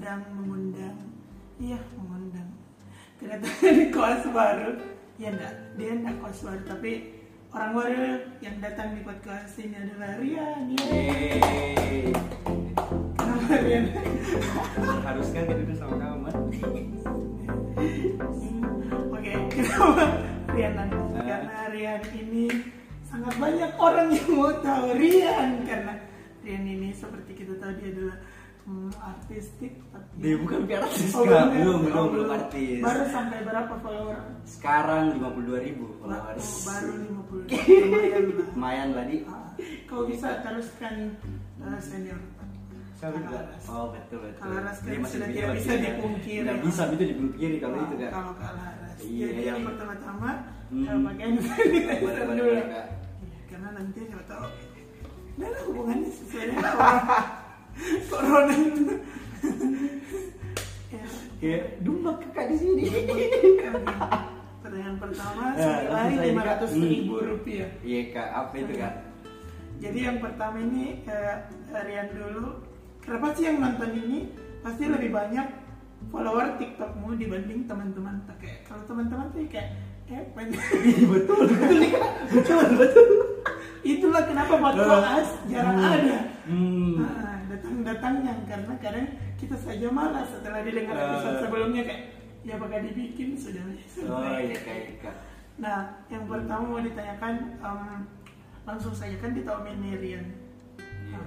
sedang mengundang, iya mengundang kedatangan di kos baru. Ya enggak, dia enggak kos baru tapi orang baru yang datang di podcast ini adalah Rian. Yeay. Kenapa Rian? Haruskan kita duduk sama kamu Oke, kenapa Rian nanya? Karena Rian ini sangat banyak orang yang mau tahu Rian karena Rian ini seperti kita tahu dia adalah hmm, artistik tapi Dia bukan piara artis Oh, belum, ya? belum, Oh, belum, belum artis. Baru sampai berapa follower? Sekarang 52 ribu Ba- followers. oh, baru 50 lumayan lah. Lumayan tadi. Ah, Kau bisa teruskan uh, senior. Saya juga. Oh betul betul. Kalaras kan masih sudah tidak bisa masih- dipungkiri. Nggak bisa itu dipungkiri kalau itu kak. Kalau Kalaras. Iya, Jadi yang pertama-tama Hmm. boleh, dulu. Iya, karena nanti nggak tahu. Nah, ada hubungannya sesuai dengan corona. corona itu. ya, dumba kakak di sini. Pertanyaan pertama Ya, senilai lima ratus Hmm. ribu rupiah. Iya kak, apa itu kak? Jadi yang pertama ini eh, Rian dulu. Kenapa sih yang nonton ini pasti lebih banyak follower TikTokmu dibanding teman-teman? Kayak kalau teman-teman tuh kayak eh. Iya betul betul nih kak. Betul betul. Itulah kenapa podcast jarang Hmm. ada. Hmm. Nah, datang-datangnya karena kadang kita saja malas setelah didengar Eh. episode sebelumnya kayak ya bakal dibikin sudah Oh iya kak, kak. Nah, yang pertama mau ditanyakan em, langsung saja kan tahun ini Rian. Iya.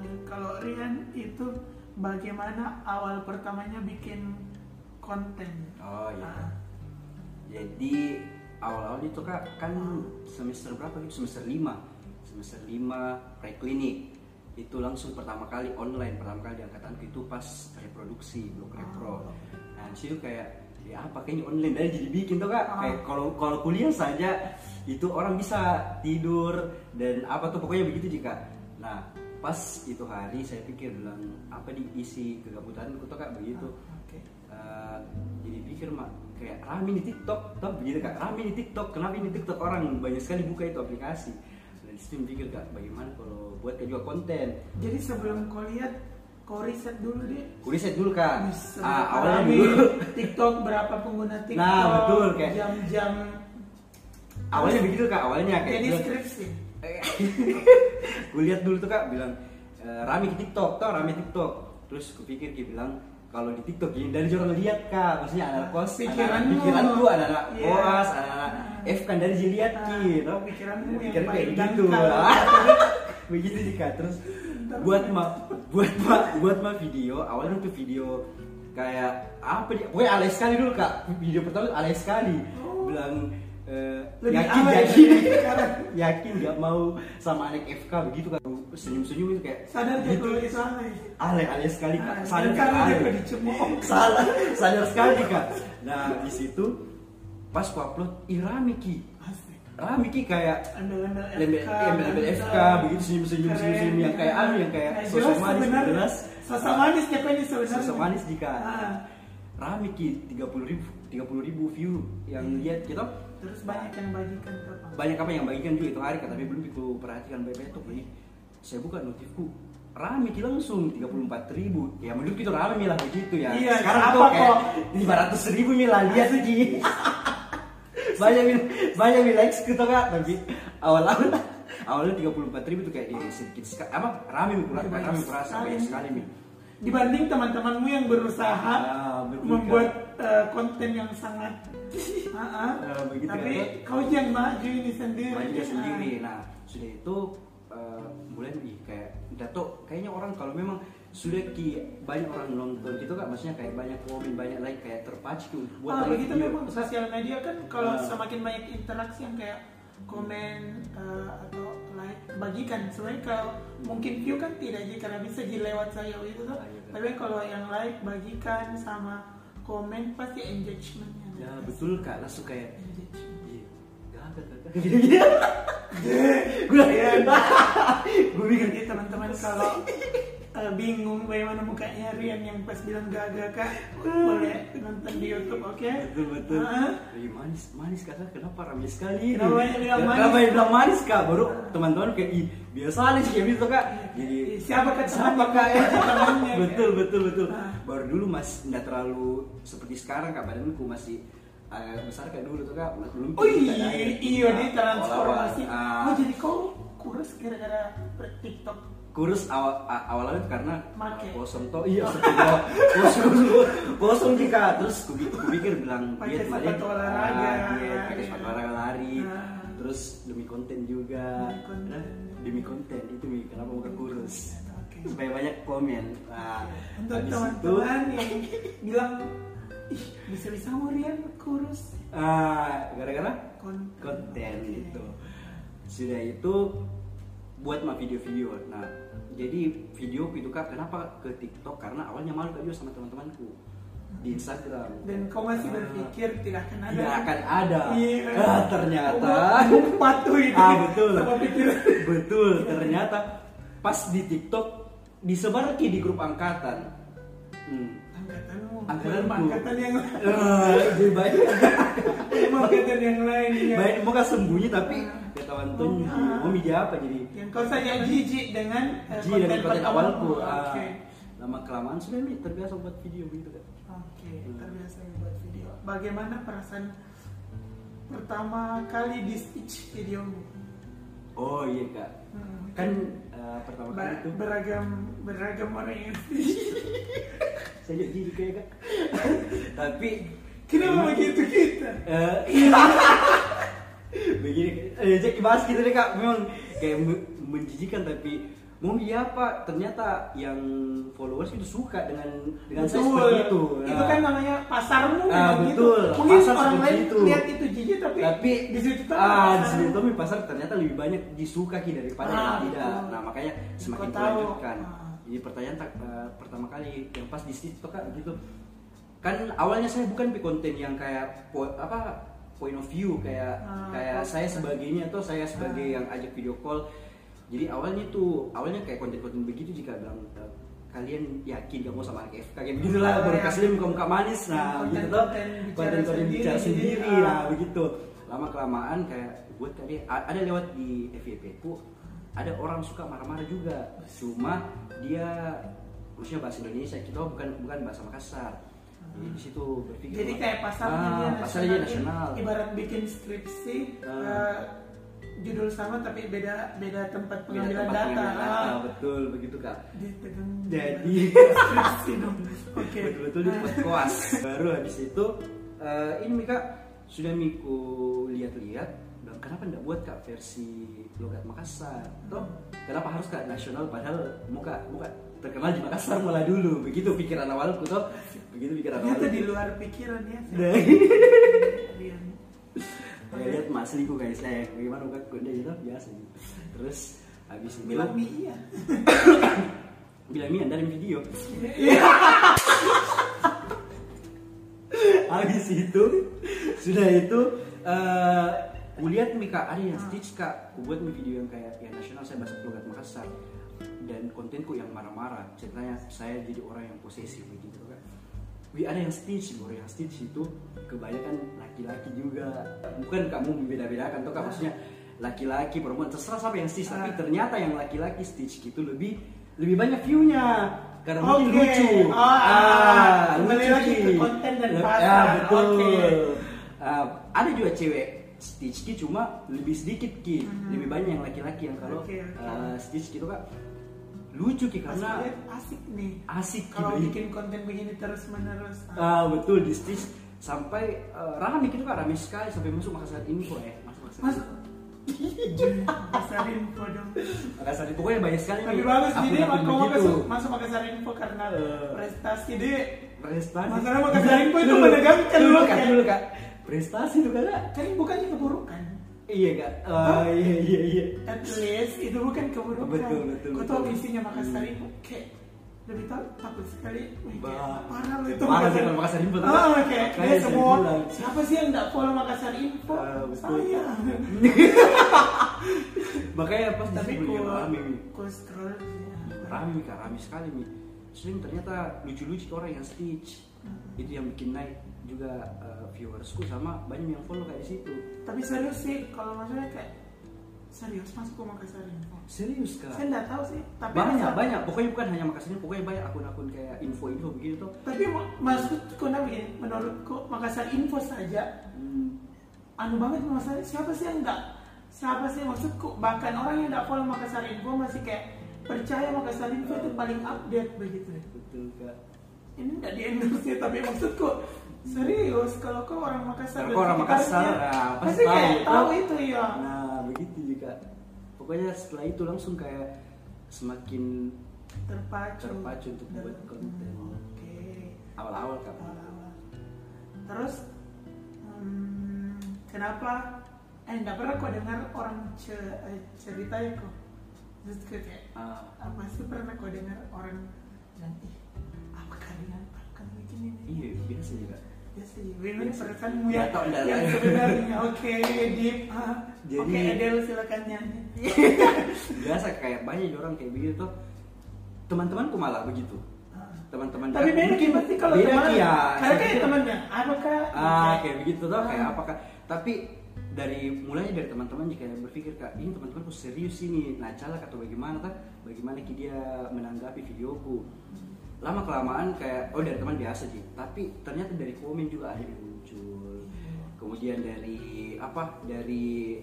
Eh, kalau Rian itu bagaimana awal pertamanya bikin konten? Oh iya. Ah, Jadi awal-awal itu kak kan semester berapa gitu semester 5 semester 5 preklinik itu langsung pertama kali online. Pertama kali di angkatanku itu pas reproduksi blok repro. Nah di situ kayak ya apa kayaknya online dari jadi bikin tuh kak. Ah. kayak kalau kalau kuliah saja itu orang bisa tidur dan apa tuh pokoknya begitu jika nah pas itu hari saya pikir bilang apa diisi kegabutanku tuh kak? Begitu. Eh, jadi pikir mak kayak rame di TikTok, toh begitu kak. Rame di TikTok. Kenapa ini TikTok? Orang banyak sekali buka itu aplikasi. Dan di situ pikir kak, bagaimana kalau buat juga konten. Jadi sebelum kau lihat, kau riset dulu deh. Ku riset dulu kak. Ah, awalnya dulu, TikTok berapa pengguna TikTok? Nah, betul, kayak- jam-jam. awalnya begitu kak. Awalnya kayak Jadi bilang- skripsi. gue lihat dulu tuh kak bilang e, rame TikTok, toh rame TikTok. Terus gue pikir dia bilang kalau di TikTok ini dari orang lihat kak, maksudnya anak kos, Pikiranmu. anak pikiranku, anak-anak Iya. koas, anak-anak F kan dari dilihat Ah, ki, toh pikiranmu yang Pikiran kayak paling gitu. dangkal. begitu sih kak. Terus buat ma, buat ma, buat ma video, awalnya tuh video kayak apa dia, pokoknya alay sekali dulu kak. Video pertama alay sekali, Oh. bilang eh, Lebih yakin yakin. Sekarang. yakin nggak mau sama anak FK begitu kan. Senyum-senyum itu kayak Sadar gitu. kalau itu alay alay sekali kak. Sadar karena alay. salah sadar sekali kak. Nah di situ pas ku upload ih rame ki. Asik. rame ki kayak Embel-embel embel FK. FK begitu senyum senyum Keren. senyum senyum yang kayak anu yang kayak sosok manis jelas. Sosok manis siapa ini sebenarnya? sosok manis jika Ah, rame ki tiga puluh ribu tiga puluh ribu view yang lihat gitu terus banyak yang bagikan berapa? banyak apa yang bagikan juga itu hari kak tapi belum aku perhatikan baik-baik tuh ini saya buka notifku rame ki langsung 34 ribu ya menurut itu rame milah begitu ya Iya, sekarang apa kok? 500 ribu milah lihat tuh ki banyak mil banyak mil likes gitu kak tapi awal-awal awalnya 34 ribu tuh kayak eh, sedikit sekali apa rame Banyak rame kurasa banyak sekali mi Dibanding teman-temanmu yang berusaha Ah, betul, membuat eh, konten yang sangat begitu, tapi Kak. kau yang maju ini sendiri. maju sendiri nah sudah itu eh, mulai ih kayak dato kayaknya orang kalau memang sudah ki banyak orang nonton gitu kan maksudnya kayak banyak komen banyak like kayak terpacu buat Ah, begitu memang sosial media kan kalau Ah. semakin banyak interaksi yang kayak komen eh, atau like bagikan. Sebenarnya kalau mungkin view kan tidak sih karena bisa di lewat saya gitu tuh. Ah, iya, kan. tapi kalau yang like bagikan sama komen pasti engagementnya ya betul kak. Langsung kayak engagement. Gagak gue gue pikir Jadi teman-teman kalau eh, bingung bagaimana mukanya Rian yang pas bilang gagal kak. Boleh nonton di YouTube oke? Betul betul. Ah. Ih, manis manis kakak kenapa ramai sekali Kenapa yang bilang manis? kenapa bilang manis kak? Baru teman-teman kayak ih biasa aja sih gitu kak. Jadi siapa kan siapa kak? Ya temannya betul betul betul. Ah. baru dulu mas nggak terlalu seperti sekarang kak. Badanku masih agak besar kayak dulu tuh kak. Belum oh iya iya Ah, dia transformasi. Ah, oh jadi kau kurus gara-gara TikTok kurus awal awalnya karena Make. kosong toh iya kosong kosong jika terus ku, ku pikir bilang Pakai diet sepatu olahraga, Ah, diet, ya, pakai ya. sepatu olahraga lari. Ah. terus demi konten juga. Demi konten. Nah, demi konten itu Mi, kenapa muka kurus? Supaya banyak komen. Nah, untuk teman-teman yang bilang ih bisa-bisa mau Rian kurus. Ah, gara-gara konten. itu sudah itu buat mah video-video. Nah jadi video itu kak kenapa ke TikTok? Karena awalnya malu kak juga sama teman-temanku di Instagram. Dan kau masih Ah, berpikir tidak akan ada? tidak akan ada. Iya. ah, ternyata. Patuh itu ah betul. betul ternyata pas di TikTok disebar lagi di grup angkatan. Hmm. angkatanmu Angkatanku. belum angkatan yang lain Ah, lebih baik angkatan yang lain ya. baik mau gak sembunyi tapi ya kawan tuh. Mau media apa jadi? Yang kau sayang jijik dengan Ji dari konten awalku ah, oke. Lama kelamaan sudah nih terbiasa buat video begitu kan oke Hmm. terbiasa buat video. Bagaimana perasaan pertama kali di stitch videomu oh iya kak. Hmm. kan eh, pertama kali itu beragam beragam orang yang saya jadi gini kayak kak. Tapi kenapa begitu kita? Eh, begini eh, jadi bahas gitu deh kak memang kayak me- menjijikan tapi mau dia apa ternyata yang followers itu suka dengan dengan saya Betul. seperti itu itu Nah, kan namanya pasarmu Ah, memang betul. gitu. mungkin Pasar orang lain itu. lihat itu jijik tapi, tapi di situ tuh ah di tuh mi pasar ternyata lebih banyak disuka ki daripada Ah, yang tidak betul. nah makanya semakin dilanjutkan Ah. jadi pertanyaan tak, eh, pertama kali yang pas di situ kak gitu kan awalnya saya bukan di konten yang kayak po- apa point of view kayak Ah, kayak saya sebagainya atau saya sebagai Ah. yang ajak video call. Jadi awalnya tuh awalnya kayak konten-konten begitu jika bilang eh, kalian yakin gak mau sama anak FK kayak begitu lah Ah, baru ya. kasih muka muka manis nah Konten- begitu tuh. konten konten-konten bicara sendiri, sendiri ah. nah begitu. Lama kelamaan kayak buat tadi ada lewat di FYP ku ada orang suka marah-marah juga. Cuma dia maksudnya bahasa Indonesia kita bukan bukan bahasa Makassar jadi di situ berpikir jadi kayak pasarnya ah, dia pasarnya nasional. ibarat bikin skripsi Ah. eh, judul sama tapi beda beda tempat beda pengambilan tempat data, pengambilan data, Ah. betul begitu kak. Jadi. skripsi dong. Oke. Betul-betul di tempat koas. Baru habis itu eh, ini Mika sudah Miku lihat-lihat kenapa tidak buat kak versi logat Makassar? Toh kenapa harus kak nasional? Padahal muka muka terkenal di Makassar malah dulu. Begitu pikiran awalku toh begitu pikiran awalku di luar pikiran ya Nah. Rian. Kayak lihat mas liku guys. Saya bagaimana muka kuda gitu biasa terus habis itu bilang mi iya. Bilang Mian dari video. Iya. habis itu sudah itu eh kulihat nih kak ada yang stitch kak. Buat video yang kayak yang nasional saya bahasa logat Makassar. Dan kontenku yang marah-marah. Ceritanya saya jadi orang yang posesif begitu kan Wih ada yang stitch baru yang stitch itu kebanyakan laki-laki juga bukan kamu membeda-bedakan tuh kak maksudnya laki-laki perempuan terserah siapa yang stitch tapi Ah. ternyata yang laki-laki stitch gitu lebih lebih banyak view-nya karena mungkin Oke. lucu Oh, ah, kembali lucu, lagi ke konten dan Ya, pasar. betul Oke. Ah, ada juga cewek stitch ki cuma lebih sedikit ki Mhm. lebih banyak yang laki-laki yang kalau Oke, oke. ah, stitch gitu kak lucu ki Pas karena lihat asik nih. asik kalau bikin konten begini terus menerus Ah, betul di stitch sampai uh, rame gitu kak rame sekali sampai masuk Makassar info eh masuk Makassar masuk. Pasar info dong. Makassar Info. pokoknya banyak sekali tapi nih bagus jadi begitu. masuk masuk Makassar info karena Eh. prestasi deh prestasi. Masalah Makassar Info itu menegangkan dulu kak kan? dulu kak. Prestasi tuh kak. Kan bukannya keburukan iya kak. Ah, iya iya iya. At least. Itu bukan keburukan Betul, betul, kau tahu isinya Makassar info kayak lebih tahu takut sekali. Bah. parah loh itu. Parah sih Makassar Info tuh, ah, Kak. kayak semua siapa sih yang nggak follow Makassar info? Betul. saya. Makanya pas tapi Mi. ku scroll ya. rame kak. Rame sekali mi. Sering ternyata lucu-lucu orang yang stitch Hmm. itu yang bikin naik juga uh, viewersku sama banyak yang follow kayak di situ. Tapi serius sih kalau maksudnya kayak serius? Masuk ke Makassar Info serius kak? Saya nggak tahu sih tapi banyak masa- banyak. Pokoknya bukan hanya Makassar ini pokoknya banyak akun-akun kayak info-info begitu tuh. Tapi ma- maksudku nah begini menurutku Makassar Info saja hmm, anu banget masalah siapa sih yang enggak siapa sih maksudku? Bahkan orang yang enggak follow Makassar Info masih kayak percaya Makassar Info itu paling update begitu. Betul kak. Ini enggak di endorse ya tapi maksudku serius? Kalau kau orang Makassar kau orang Makassar, nah, pasti pasti kayak tahu, itu ya. Nah begitu juga. Pokoknya setelah itu langsung kayak semakin terpacu Terpacu untuk membuat konten. Hmm, oke. Awal-awal kak Awal-awal. terus hmm, kenapa? Eh enggak pernah kok dengar orang ce- eh, cerita ya kok terus kayak Ah, apa sih pernah kau dengar orang bilang ih apa kalian akan bikin ini? Iya biasa juga ya sih Win Biasa. perasaanmu ya tahu, nggak yang sebenarnya. Oke deep ah. Jadi- oke Adele silakan nyanyi. Biasa kayak banyak orang kayak begitu. Tuh teman-temanku malah begitu. Ah. teman-teman tapi beda gimana sih kalau teman? ya karena kayak temannya apakah ah kayak begitu tuh kayak Ah. apakah tapi dari mulainya dari teman-teman jika berpikir kak ini teman-temanku serius ini. Nah calak atau bagaimana tak bagaimana ki dia menanggapi videoku lama kelamaan kayak oh dari teman biasa sih. Tapi ternyata dari komen juga ada yang muncul kemudian dari apa dari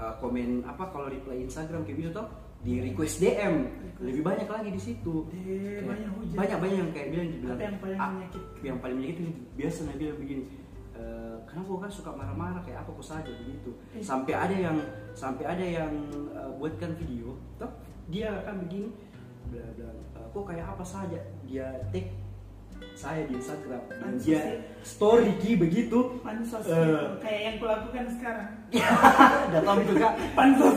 uh, komen apa kalau reply Instagram kayak gitu tuh di request DM lebih banyak lagi di situ. Eh, banyak hujat. banyak banyak yang kayak bilang dibilang Apa yang paling "Ah, menyakitkan?" yang paling menyakitkan biasa bilang begini "E, kenapa kau kan suka marah-marah kayak apa kau saja begitu? Eh. sampai ada yang sampai ada yang uh, buatkan video toh dia kan begini bilang, bilang "E, kok kayak apa saja? Dia tag saya di Instagram. Dan dia ya. story ki begitu. Pansos Eh. gitu. kayak yang kulakukan sekarang. Tahu itu kak pansos.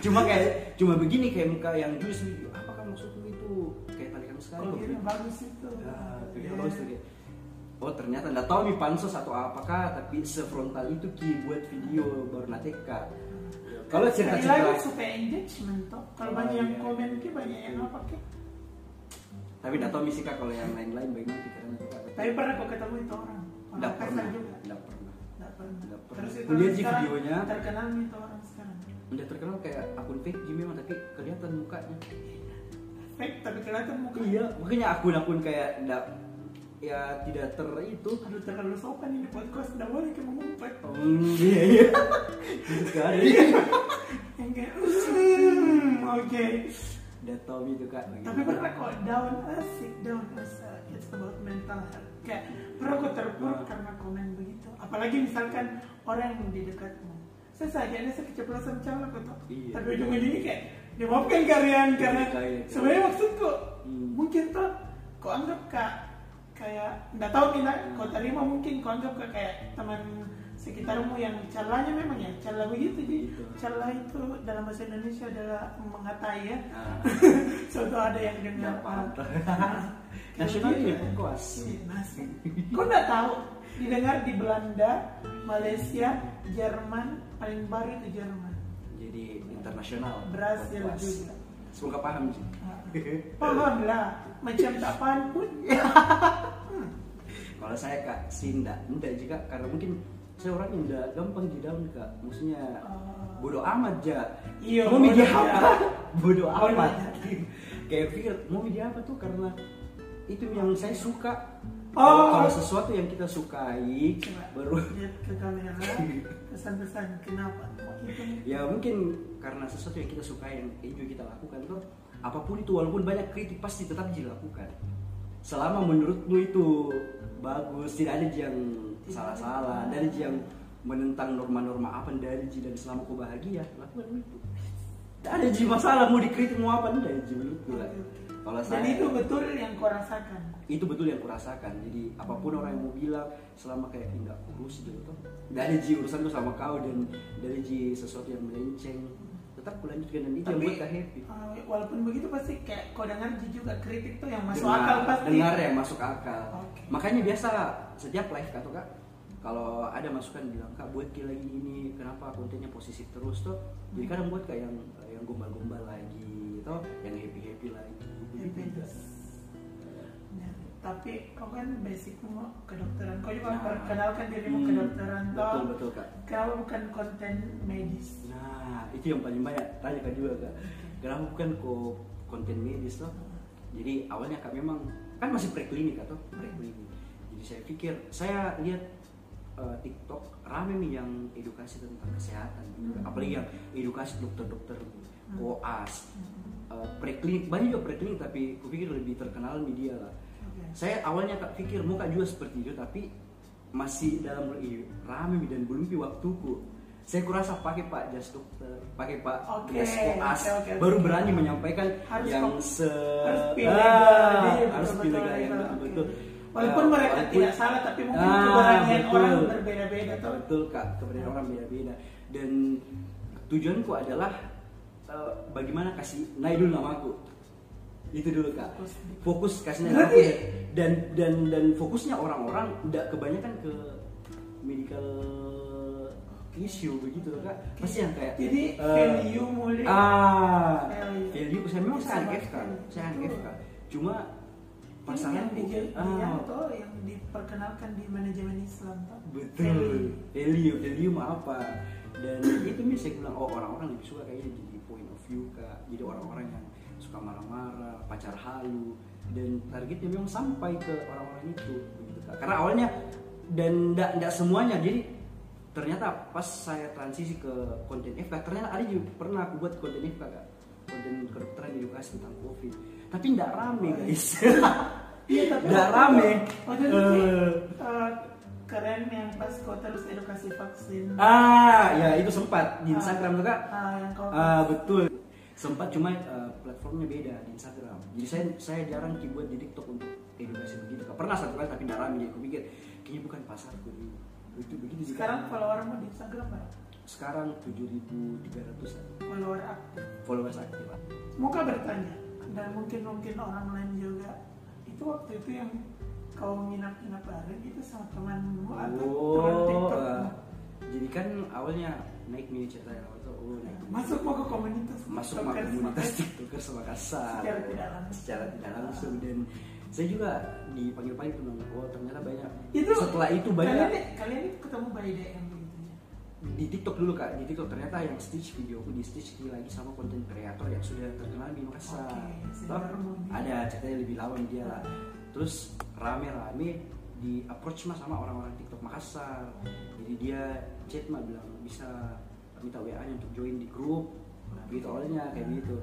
Cuma kayak cuma begini kayak muka yang video apa kan maksudmu itu? Kayak sekali kalau kok gitu begitu. bagus itu. Nah, Ya. video bagus tuh kayak. Oh ternyata nggak tahu nih pansos atau apakah tapi sefrontal itu ki buat video baru nateka kalau Sekali lagi cerita-cerita supaya engagement toh. Kalau Oh, banyak yang iya. komen ki banyak yang apa ki tapi nggak tahu misi kak kalau yang lain-lain bagaimana pikirannya. Kak tapi pernah kok ketemu itu orang. Makassar pernah. nggak pernah. Nggak pernah. Terus itu orang sih videonya. terkenal itu orang sekarang. Udah terkenal kayak akun fake memang tapi kelihatan mukanya. Fake tapi kelihatan muka iya makanya akun-akun kayak nggak ya tidak ter itu. Aduh terlalu sopan ini podcast. Udah boleh kayak mengumpat Hmm, iya iya. Gitu kayak hmm, oke. Udah tahu itu kak. Tapi pernah kok down asik down as uh, it's about mental health. Kayak pernah kok terpuruk Ah. karena komen begitu. Apalagi misalkan orang yang di dekatmu. Saya saja ada saya keceplosan calon kok. Iya. tapi ujung-ujungnya kayak dimaafkan kalian karena Kayak- sebenarnya maksudku Hmm. mungkin tuh kau anggap kak kayak nggak tahu nih lah kau terima mungkin kau anggap kak kayak teman sekitarmu yang calanya memang ya cala begitu jadi cala itu dalam bahasa Indonesia adalah mengatai ya Nah, Suatu ada yang dengar Nasional gitu. puas. Iya, nasi. Kau nggak tahu didengar di Belanda, Malaysia, Jerman, paling baru itu Jerman. jadi internasional Brasil juga. Semoga paham sih Ah, Paham lah, macam tak paham pun. kalau saya kak sih enggak. Juga karena mungkin saya orang yang enggak gampang di down kak. Maksudnya Ah. bodoh amat ja Iya, mau media apa? bodoh amat. kayak pikir mau media apa tuh? Karena itu yang saya suka. Oh. kalau, kalau sesuatu yang kita sukai Coba baru lihat ke kamera, pesan-pesan kenapa? Kok itu nih? ya mungkin karena sesuatu yang kita suka yang enjoy kita lakukan tuh apa pun itu walaupun banyak kritik pasti tetap dilakukan. Selama menurutmu itu bagus tidak ada yang salah-salah dari yang menentang norma-norma apa dari dan selama kau bahagia lakukan itu. Tidak ada ji masalah mau dikritik mau apa tidak ji menurutku kalau Dan saya itu betul yang kau rasakan. itu betul yang kurasakan jadi apa pun orang yang mau bilang selama kayak tidak kurus gitu tuh dari ji urusan tuh sama kau dan dari ji sesuatu yang melenceng tetap kulanjutkan dan itu yang buat happy uh, walaupun begitu pasti kayak kau dengar juga kritik tuh yang masuk Dengar- akal pasti. dengar ya masuk akal Oke. makanya biasa setiap live kak tuh kak kalau ada masukan bilang kak buat lagi ini kenapa kontennya positif terus tuh jadi Hmm. kadang buat kayak yang yang gombal-gombal lagi tuh yang happy happy lagi Happiness. Benar. tapi kau kan basicmu kedokteran kau juga Nah. perkenalkan dirimu Hmm, kedokteran toh betul betul kak kenapa bukan konten medis nah itu yang paling banyak tanya kak juga kak kenapa bukan kok konten medis toh jadi awalnya kak memang kan masih preklinik atau preklinik jadi saya pikir saya lihat eh, TikTok rame nih yang edukasi tentang kesehatan gitu. Hmm. apalagi yang edukasi dokter-dokter Hmm. koas Hmm. Eh, preklinik banyak juga preklinik tapi kupikir lebih terkenal media lah Oke. saya awalnya kak pikir mau kak juga seperti itu tapi masih dalam rame dan belum pi waktuku saya kurasa pakai pak jas dokter pakai pak Oke, jas koas oke, oke, baru oke. berani menyampaikan Harus yang se harus pilih Ah, harus pilih yang oke. betul-betul walaupun mereka walaupun- tidak salah tapi mungkin Ah, keberanian betul. orang berbeda-beda betul kak keberanian orang beda-beda dan tujuanku adalah eh, bagaimana kasih naik dulu namaku? Itu dulu kak. Fokus. Kasih naik Berarti- namaku dan dan dan fokusnya orang-orang tidak kebanyakan ke medical issue begitu kak. Pasti yang kayak jadi eh, value mulai ah Value. value. Saya memang saya angkat kak. Saya angkat Betul. kak. Cuma pasangan yang ah, yang toh yang diperkenalkan di manajemen Islam toh betul. Value. value. Apa? Dan itu nih saya bilang oh orang-orang lebih suka kayaknya jadi kak jadi orang-orang yang suka marah-marah pacar halu dan targetnya memang sampai ke orang-orang itu begitu kak. Karena awalnya dan tidak semuanya. Jadi ternyata pas saya transisi ke konten FK ternyata ada juga pernah aku buat konten FK kak. Konten kedokteran edukasi tentang covid. Tapi tidak rame guys. Iya tapi tidak rame. waktu itu eh, keren yang pas kau terus edukasi vaksin. Ah, ya itu sempat di Ah. Instagram tuh kak. Ah, yang kau Ah, betul. Sempat cuma eh, platformnya beda di Instagram. Jadi saya saya jarang dibuat di TikTok untuk edukasi begitu. Pernah satu kali tapi rame. Jadi aku pikir kayaknya bukan pasarku dulu. Itu Kak. sekarang followermu di Instagram berapa? sekarang 7.300 Follower aktif. followers aktif. Muka bertanya dan mungkin mungkin orang lain juga itu waktu itu yang kau nginap-nginap bareng itu sama temanmu atau teman Oh, TikTok? eh, jadi kan awalnya naik mini cerita Masuk mau ke komunitas. Masuk ke komunitas. tiktokers Makassar Secara tidak langsung. secara tidak langsung. Dan saya juga dipanggil-panggil bilang oh ternyata banyak. Itu setelah itu banyak. Kalian, ini- kalian ketemu by DM begitu di TikTok dulu kak. Di TikTok. Ternyata yang stitch videoku di stitch lagi sama konten kreator yang sudah terkenal di Makassar. Bermobil. ada ceritanya lebih lama dia lah. Terus rame-rame di approach mah sama orang-orang TikTok Makassar. Jadi dia chat mah bilang bisa minta WA nya untuk join di grup. Gitu awalnya kayak gitu.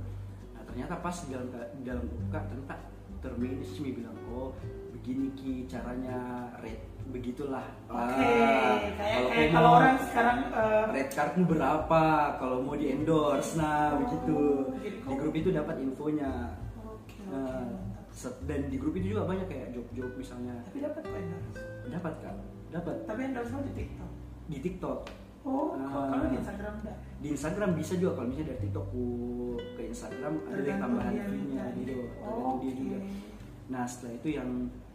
Nah ternyata pas di dalam di dalam buka ternyata termanage mi bilang oh begini ki caranya red begitulah. Oke, Ah, kalau kayak kalau orang sekarang eh, red cardmu berapa? Kalau mau di endorse nah Oh, begitu. di grup itu dapat infonya. Oke. Nah, set- dan di grup itu juga banyak kayak job-job misalnya. Tapi dapat kok endorse. dapat kan dapat. Tapi endorse di TikTok. di TikTok Oh, Ah. kalau di Instagram enggak. di Instagram bisa juga kalau misalnya dari TikTok ke Instagram ada yang tambahan fee-nya gitu Oh, tergantung dia juga. Nah setelah itu yang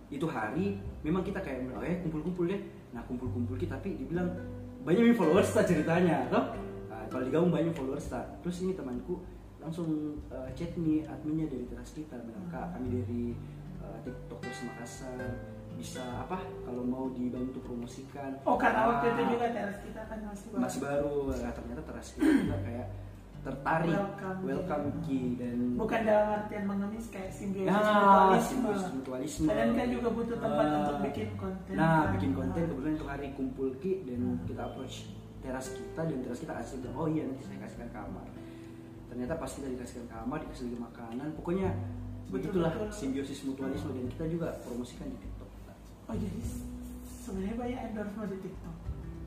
itu hari memang kita kayak bilang, eh kumpul-kumpul deh. Nah kumpul-kumpul kita tapi dibilang banyak nih followers tak ceritanya toh. Nah, kalau digabung banyak followers tak terus ini temanku langsung eh, chat nih adminnya dari teras kita bilang kak kami dari eh, TikTok Makassar bisa apa kalau mau dibantu promosikan Oh, karena waktu itu Ah, juga teras kita kan masih baru. masih baru nah, ternyata teras kita juga kayak tertarik Welcome. welcome Ki dan Bukan dalam artian mengemis kayak simbiosis nah mutualisme. mutualisme Kalian kan juga butuh tempat Ah. untuk bikin konten. nah kan? bikin konten Ah. kebetulan itu hari kumpul Ki dan Hmm. kita approach teras kita dan teras kita kasih bilang oh iya nanti saya kasihkan kamar ternyata pas kita dikasihkan kamar dikasih makanan pokoknya begitulah simbiosis mutualisme dan kita juga promosikan di Oh jadi sebenarnya banyak endorsement di TikTok.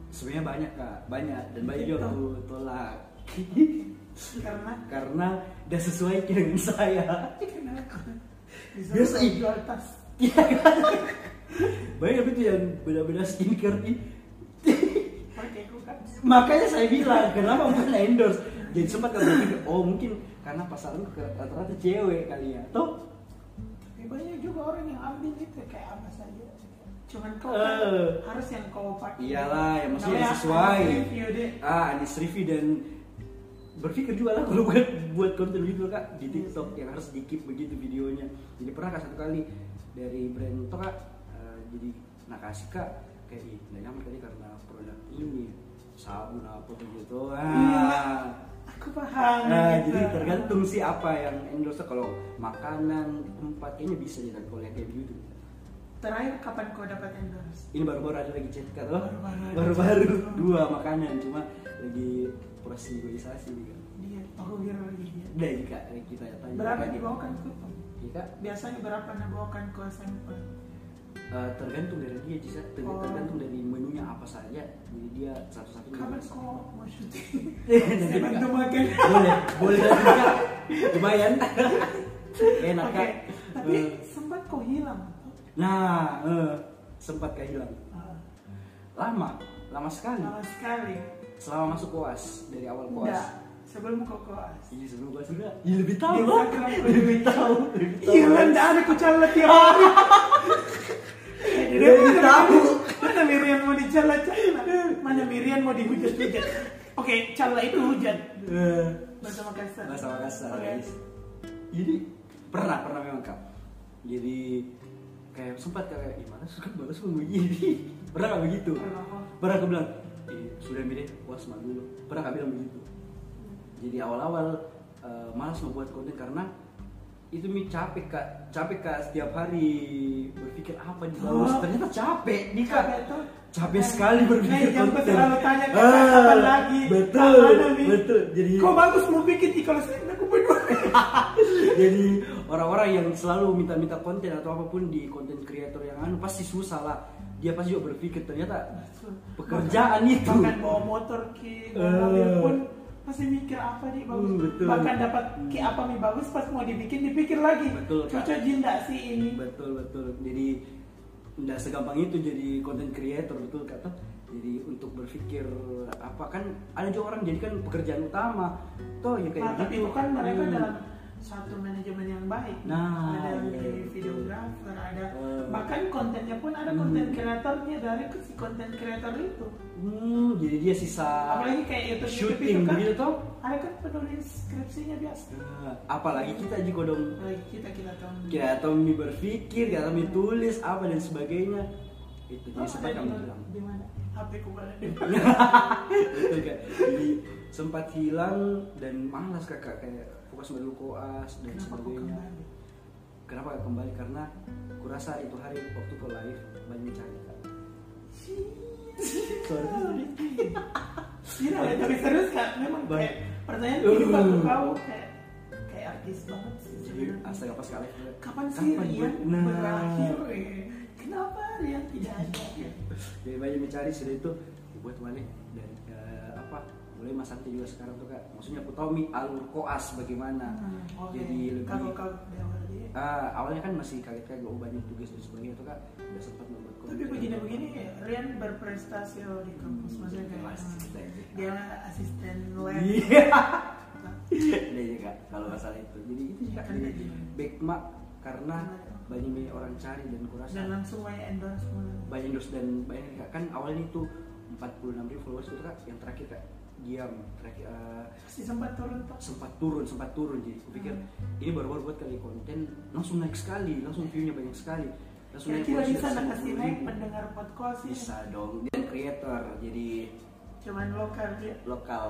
sebenarnya banyak kak banyak dan banyak juga aku tolak Karena karena udah sesuai dengan saya kenapa? Biasa, jual tas. Iya kan? Banyak itu yang beda-beda skincare nih. Kan. Makanya saya bilang kenapa bukan endorse. Jadi sempat kalau berpikir, oh mungkin karena pasaran rata-rata cewek kali ya. Toh Tapi banyak juga orang yang ambil itu kayak apa. Cuman kau kan harus yang kau pakai. Iyalah, yang maksudnya Namanya sesuai. Review deh. ah Anis review dan berpikir juga lah kalau buat buat konten gitu kak di TikTok yang harus di keep begitu videonya. Jadi pernah kan satu kali dari brand itu kak eh, jadi nak kasih kak kayak ih nggak nyaman tadi karena produk ini sabun apa begitu Iya. ah aku paham Nah, gitu. jadi tergantung sih apa yang endorse kalau makanan tempat kayaknya bisa ya kalau yang kayak begitu terakhir kapan kau dapat endorse? Ini baru-baru ada lagi chat kak loh Baru-baru dua makanan cuma lagi proses negosiasi kak dia aku kira lagi dia. Udah ini kak. Kita tanya berapa dibawakan ke Iya, kak. Biasanya berapa dibawakan ke sampel? Eh, tergantung dari dia bisa Oh. tergantung dari menunya apa saja. Jadi dia satu-satunya kapan bisa. kau mau syuting bantu Kak. makan. Boleh boleh lumayan. Enak oke kak tapi Eh, sempat kau hilang nah eh, sempat kayak hilang. Ah, lama lama sekali. Lama sekali. Selama masuk koas dari awal koas. Enggak sebelum kau koas. Iya sebelum koas juga. Iya lebih tahu Instagram Lebih tahu Lebih tahu. Iya, enggak ada kucalat tiap hari. Dia lebih tahu. Mana Miriam mau dicala-cala? Mana Miriam mau dihujat-hujat? Oke, cala itu hujat. Eh, Bahasa Makassar. Bahasa Makassar guys. Jadi pernah pernah memang kak. Jadi kayak sempat kayak gimana suka bagus mau begini pernah gak begitu? Pernah. aku bilang eh, sudah mire puas mah dulu. Pernah gak bilang begitu? Jadi awal-awal eh, malas membuat konten karena itu mi capek kak. Capek kak setiap hari berpikir apa di bagus Oh. ternyata capek nih kak. Capek capek sekali berpikir jangan konten. selalu tanya ke Ah, kapan lagi. betul betul. Jadi Kok bagus mau bikin? Ih kalau saya aku berdua. jadi orang-orang yang selalu minta-minta konten atau apa pun di konten kreator yang anu pasti susah lah dia pasti juga berpikir ternyata pekerjaan Bahkan- itu Bahkan bawa motor Eh. mobil pun pasti mikir apa nih bagus. Hmm, betul. Bahkan dapat ki apa nih bagus pas mau dibikin dipikir lagi. Betul. Cocok jinda sih ini. betul betul jadi tidak segampang itu jadi konten creator betul kata jadi untuk berpikir apa kan ada juga orang jadi kan pekerjaan utama toh ya kayak Nah, tapi gitu itu kan mereka Hmm. dalam satu manajemen yang baik. Nah, ada iya, di iya. videografer, ada Eh. bahkan kontennya pun ada Hmm. konten kreatornya dari si konten kreator itu. hmm, jadi dia sisa Apalagi kayak YouTube syuting itu kan, toh ada kan penulis skripsinya biasa. Nah, apalagi kita jika dong Baik kita kita tahu. kita mi berpikir kita atau mi tulis apa dan sebagainya itu Oh, jadi sempat di- bilang di mana? HP ku jadi sempat hilang dan malas kakak kayak fokus dulu koas dan Kenapa sebagainya kenapa gak kembali karena kurasa itu hari waktu kau live banyak cari kak sorry Iya, tapi serius kak, memang kayak pertanyaan Uh. hidup aku kau kayak kayak artis banget sih. jadi astaga pas kali Kapan sih Rian Nah. berakhir? eh? Kenapa Rian tidak ada? jadi banyak mencari sudah itu dibuat balik dan eh, apa mulai mas Santi juga sekarang tuh kak. Maksudnya aku tahu mi alur koas bagaimana. Hmm, oke. jadi lebih Kalau awal dia. Ah, awalnya kan masih kaget-kaget oh, banyak tugas dan sebagainya itu kak. Udah sempat membuat Tapi begini-begini Rian berprestasi loh di kampus maksudnya kayak Pasti, hmm, dia asisten lab. Iya. Iya. Iya, kak kalau masalah itu. Jadi itu Kan jadi kayak gini. back mak karena banyak banyak orang cari dan kurasa Dan langsung banyak endorse banyak dos dan banyak kak. Kan awalnya itu 46 ribu followers itu kak yang terakhir kak diam Pasti sempat turun tuh. sempat turun sempat turun jadi aku pikir Hmm. ini baru-baru buat kali konten langsung naik sekali langsung viewnya banyak sekali langsung Kira-kira followers bisa kasih 10.000. naik pendengar podcast ini? bisa dong dia creator jadi Cuman lokal dia. lokal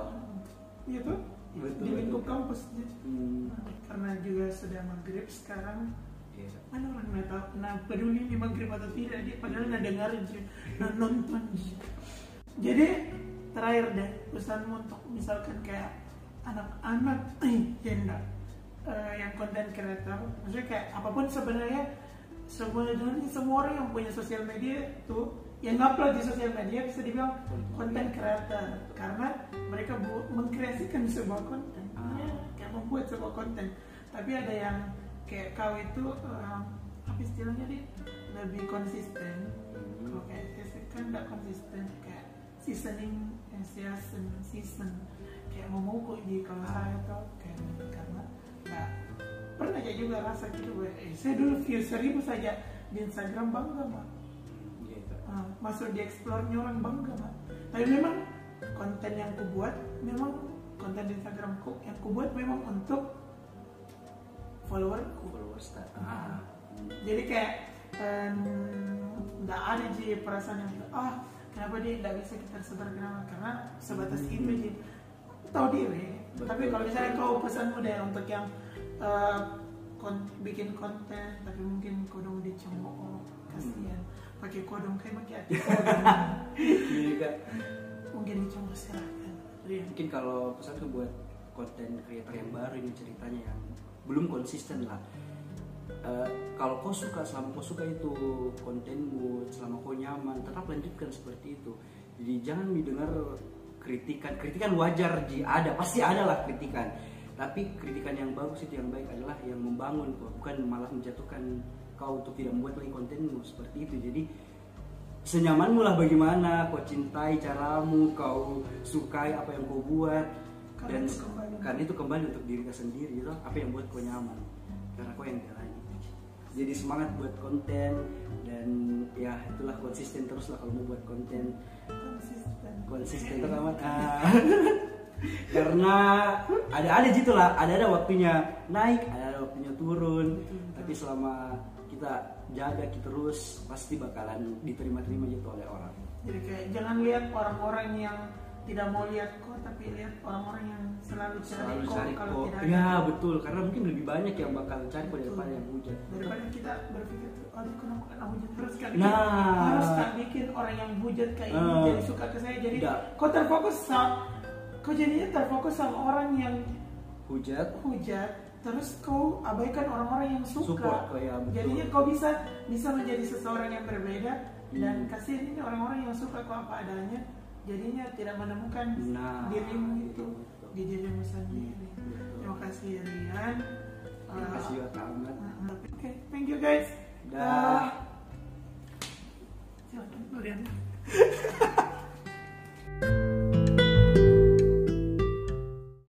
Gitu. Betul, Di lingkup kampus dia. hmm, Karena juga sudah maghrib sekarang iya. mana orang nggak tahu nah peduli ini maghrib atau tidak dia padahal nggak dengerin sih nah nonton jadi terakhir deh pesanmu untuk misalkan kayak anak-anak eh janda eh, yang konten kreator maksudnya kayak apa pun sebenarnya sebenarnya semua orang yang punya sosial media tuh yang upload di sosial media bisa dibilang konten kreator karena mereka mengkreasikan sebuah konten Ah. Ya, kayak membuat sebuah konten tapi ada yang kayak kau itu eh, apa istilahnya dia? Lebih konsisten. Hmm. kalau kayak kan nggak konsisten kayak seasoning season season kayak memukul di kalau saya tuh kayak karena nggak pernah aja juga rasa gitu gue eh, saya dulu view seribu saja di Instagram bangga mah Iya, Kak. Ah, masuk di explore-nya orang bangga mah tapi memang konten yang ku buat memang konten di Instagramku yang ku buat memang untuk followerku followers Ah. Hmm. jadi kayak nggak ada sih perasaan yang ah kenapa dia nggak bisa kita sebar kenapa? Karena sebatas Hmm. itu tahu diri. Betul. tapi kalau misalnya kau pesan udah untuk yang eh, kon- bikin konten tapi mungkin kodong dicemooh kasihan. Pakai kodong kayak pakai Iya, Kak. mungkin dicemooh silahkan. Rian mungkin kalau pesan tuh buat konten creator yang baru ini ceritanya yang belum konsisten lah Eh, kalau kau suka selama kau suka itu kontenmu selama kau nyaman tetap lanjutkan seperti itu. Jadi jangan didengar kritikan. Kritikan wajar ji. Ada pasti ada lah kritikan. Tapi kritikan yang bagus itu yang baik adalah yang membangun kok bukan malah menjatuhkan kau untuk tidak membuat lagi kontenmu seperti itu. Jadi senyamanmu lah bagaimana kau cintai caramu kau sukai apa yang kau buat. Karena dan itu kembali. karena itu kembali untuk diri kau sendiri gitu. Apa yang buat kau nyaman. Karena kau yang jalani jadi semangat buat konten dan ya itulah konsisten terus lah kalau mau buat konten. Konsisten. Konsisten amat. Ah. karena ada ada gitu lah ada ada waktunya naik ada ada waktunya turun. Tapi selama kita jaga kita terus pasti bakalan diterima-terima gitu oleh orang. Jadi kayak jangan lihat orang-orang yang tidak mau lihat kok, tapi lihat orang-orang yang selalu cari selalu kok cari kalau kok tidak ya ada. betul karena mungkin lebih banyak yang bakal cari kok daripada yang hujat Daripada kita berpikir, oh dia kenapa kena hujat terus kan? Nah. harus tak bikin orang yang hujat kayak ini Ah. jadi suka ke saya. Jadi Tidak. kau terfokus sama, kau jadinya terfokus sama orang yang hujat hujat, terus kau abaikan orang-orang yang suka. Support kau, ya, betul. Jadinya kau bisa bisa menjadi seseorang yang berbeda dan Hmm. kasihan ini orang-orang yang suka kau apa adanya. Jadinya tidak menemukan Nah, dirimu itu di dirimu sendiri. Betul. Terima kasih Rian. terima Uh, kasih Ahmad Oke, thank you guys. Dah. Uh, silakan, Rian.